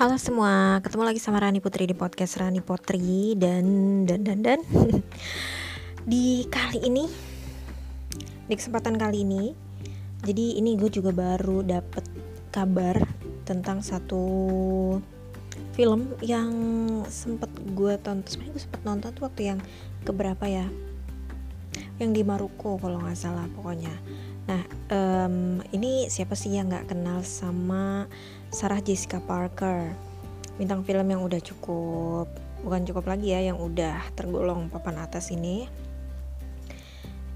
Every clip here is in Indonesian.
Halo semua, ketemu lagi sama Rani Putri di podcast Rani Putri dan dan dan dan. Di kali ini di kesempatan kali ini jadi ini gue juga baru dapet kabar tentang satu film yang sempet gue tonton sebenarnya gue sempet nonton tuh waktu yang keberapa ya yang di Maruko kalau nggak salah pokoknya. Nah um, ini siapa sih yang nggak kenal sama Sarah Jessica Parker? Bintang film yang udah cukup bukan cukup lagi ya yang udah tergolong papan atas ini.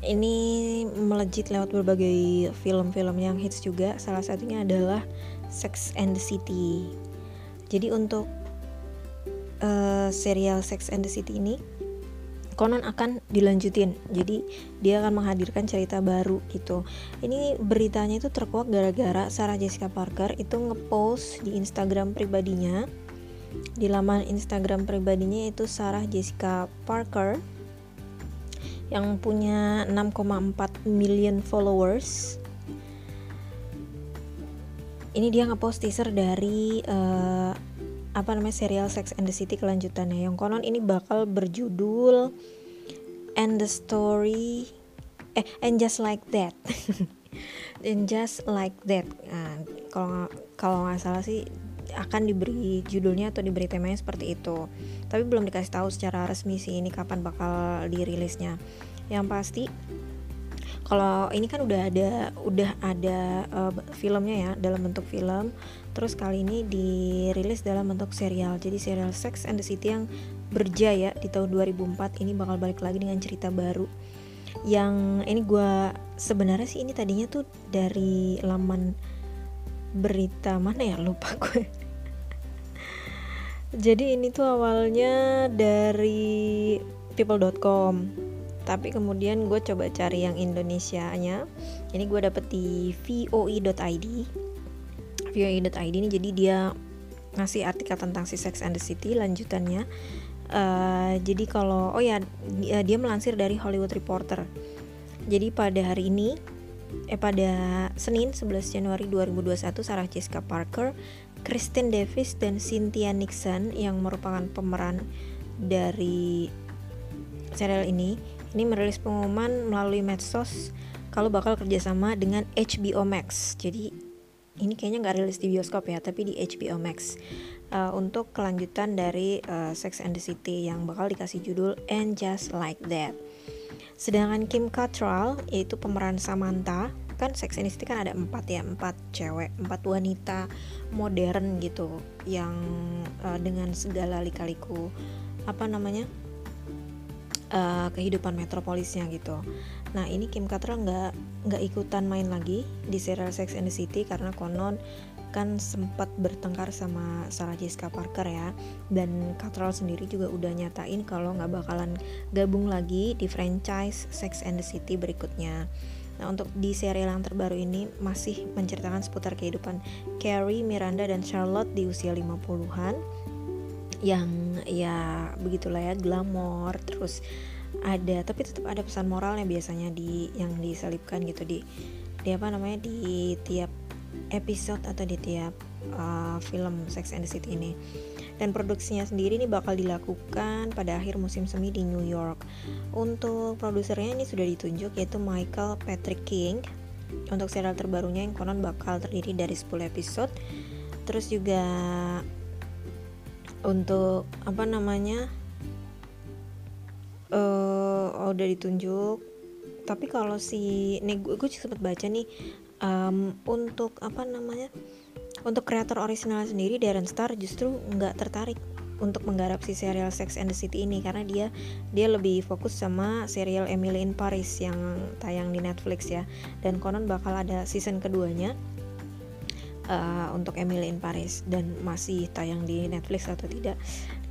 Ini melejit lewat berbagai film-film yang hits juga. Salah satunya adalah Sex and the City. Jadi untuk uh, serial Sex and the City ini konon akan dilanjutin. Jadi dia akan menghadirkan cerita baru gitu. Ini beritanya itu terkuak gara-gara Sarah Jessica Parker itu ngepost di Instagram pribadinya. Di laman Instagram pribadinya itu Sarah Jessica Parker yang punya 6,4 million followers. Ini dia ngepost teaser dari uh, apa namanya serial Sex and the City kelanjutannya. Yang konon ini bakal berjudul And the Story eh and just like that. And just like that. Nah, kalau kalau nggak salah sih akan diberi judulnya atau diberi temanya seperti itu. Tapi belum dikasih tahu secara resmi sih ini kapan bakal dirilisnya. Yang pasti kalau ini kan udah ada udah ada uh, filmnya ya dalam bentuk film. Terus kali ini dirilis dalam bentuk serial. Jadi serial Sex and the City yang berjaya di tahun 2004 ini bakal balik lagi dengan cerita baru. Yang ini gue sebenarnya sih ini tadinya tuh dari laman berita mana ya? Lupa gue. Jadi ini tuh awalnya dari people.com tapi kemudian gue coba cari yang Indonesia nya ini gue dapet di voi.id voi.id ini jadi dia ngasih artikel tentang si Sex and the City lanjutannya. Uh, jadi kalau oh ya dia, dia melansir dari Hollywood Reporter. Jadi pada hari ini eh pada Senin 11 Januari 2021 Sarah Jessica Parker, Kristen Davis dan Cynthia Nixon yang merupakan pemeran dari serial ini ini merilis pengumuman melalui medsos kalau bakal kerjasama dengan HBO Max. Jadi ini kayaknya nggak rilis di bioskop ya, tapi di HBO Max uh, untuk kelanjutan dari uh, Sex and the City yang bakal dikasih judul And Just Like That. Sedangkan Kim Cattrall yaitu pemeran Samantha kan Sex and the City kan ada empat ya empat cewek empat wanita modern gitu yang uh, dengan segala lika-liku apa namanya uh, kehidupan metropolisnya gitu. Nah ini Kim Cattrall nggak nggak ikutan main lagi di serial Sex and the City karena konon kan sempat bertengkar sama Sarah Jessica Parker ya dan Cattrall sendiri juga udah nyatain kalau nggak bakalan gabung lagi di franchise Sex and the City berikutnya. Nah untuk di serial yang terbaru ini masih menceritakan seputar kehidupan Carrie, Miranda, dan Charlotte di usia 50-an yang ya begitulah ya glamor terus ada tapi tetap ada pesan moralnya biasanya di yang diselipkan gitu di di apa namanya di tiap episode atau di tiap uh, film Sex and the City ini. Dan produksinya sendiri ini bakal dilakukan pada akhir musim semi di New York. Untuk produsernya ini sudah ditunjuk yaitu Michael Patrick King. Untuk serial terbarunya yang konon bakal terdiri dari 10 episode. Terus juga untuk apa namanya uh, udah ditunjuk. Tapi kalau si nih gue, gue sempat baca nih um, untuk apa namanya untuk kreator original sendiri Darren Star justru nggak tertarik untuk menggarap si serial Sex and the City ini karena dia dia lebih fokus sama serial Emily in Paris yang tayang di Netflix ya. Dan konon bakal ada season keduanya uh, untuk Emily in Paris dan masih tayang di Netflix atau tidak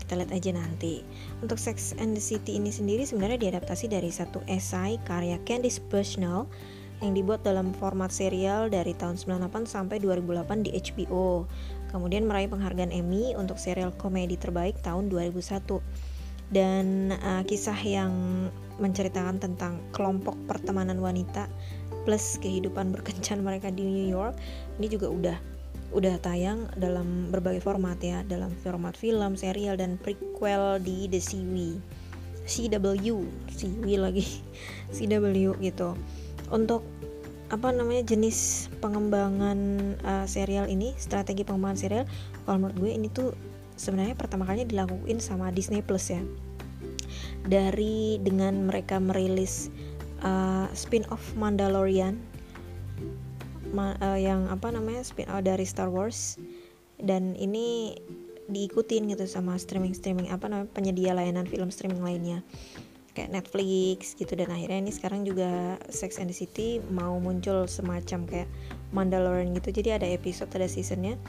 kita lihat aja nanti. Untuk Sex and the City ini sendiri sebenarnya diadaptasi dari satu esai karya Candice Bushnell yang dibuat dalam format serial dari tahun 98 sampai 2008 di HBO kemudian meraih penghargaan Emmy untuk serial komedi terbaik tahun 2001 dan uh, kisah yang menceritakan tentang kelompok pertemanan wanita plus kehidupan berkencan mereka di New York ini juga udah udah tayang dalam berbagai format ya dalam format film serial dan prequel di The CW CW CW lagi. CW gitu. Untuk apa namanya jenis pengembangan uh, serial ini strategi pengembangan serial kalau menurut gue ini tuh sebenarnya pertama kalinya dilakuin sama Disney Plus ya. Dari dengan mereka merilis uh, spin-off Mandalorian. Ma uh, yang apa namanya spin-off dari Star Wars. Dan ini diikutin gitu sama streaming streaming apa namanya penyedia layanan film streaming lainnya. Kayak Netflix gitu. Dan akhirnya ini sekarang juga Sex and the City mau muncul semacam kayak Mandalorian gitu. Jadi ada episode ada seasonnya.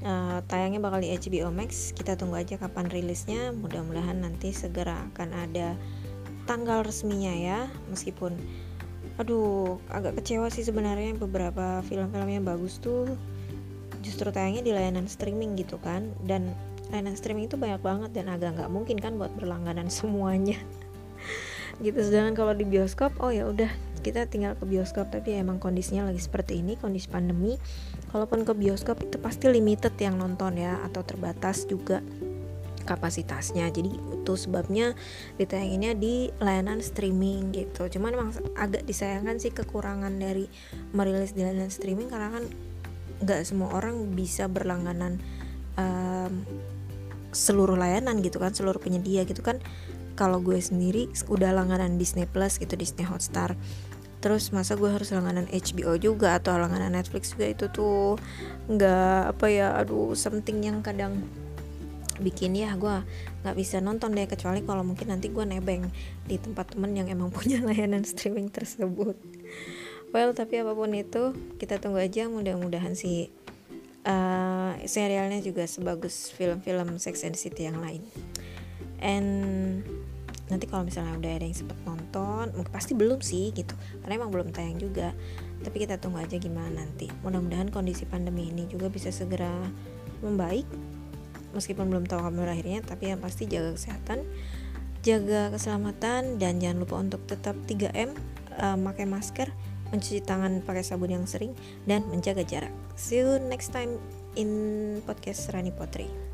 Uh, tayangnya bakal di HBO Max. Kita tunggu aja kapan rilisnya. Mudah-mudahan nanti segera akan ada tanggal resminya ya meskipun aduh agak kecewa sih sebenarnya beberapa film-film yang bagus tuh justru tayangnya di layanan streaming gitu kan. Dan layanan streaming itu banyak banget dan agak nggak mungkin kan buat berlangganan semuanya. Gitu sedangkan kalau di bioskop oh ya udah kita tinggal ke bioskop. Tapi emang kondisinya lagi seperti ini kondisi pandemi. Kalaupun ke bioskop itu pasti limited yang nonton ya atau terbatas juga kapasitasnya. Jadi itu sebabnya ditayanginnya di layanan streaming gitu. Cuman emang agak disayangkan sih kekurangan dari merilis di layanan streaming karena kan nggak semua orang bisa berlangganan um, seluruh layanan gitu kan seluruh penyedia gitu kan. Kalau gue sendiri udah langganan Disney Plus gitu Disney Hotstar. Terus masa gue harus langganan HBO juga atau langganan Netflix juga itu tuh nggak apa ya aduh something yang kadang bikin ya gue nggak bisa nonton deh kecuali kalau mungkin nanti gue nebeng di tempat temen yang emang punya layanan streaming tersebut. Well tapi apa pun itu kita tunggu aja mudah-mudahan sih uh, serialnya juga sebagus film-film Sex and City yang lain. And nanti kalau misalnya udah ada yang sempet nonton mungkin pasti belum sih gitu. Karena emang belum tayang juga. Tapi kita tunggu aja gimana nanti. Mudah-mudahan kondisi pandemi ini juga bisa segera membaik meskipun belum tahu kabar akhirnya tapi yang pasti jaga kesehatan jaga keselamatan dan jangan lupa untuk tetap 3M uh, pakai masker mencuci tangan pakai sabun yang sering dan menjaga jarak. See you next time in podcast Rani Potri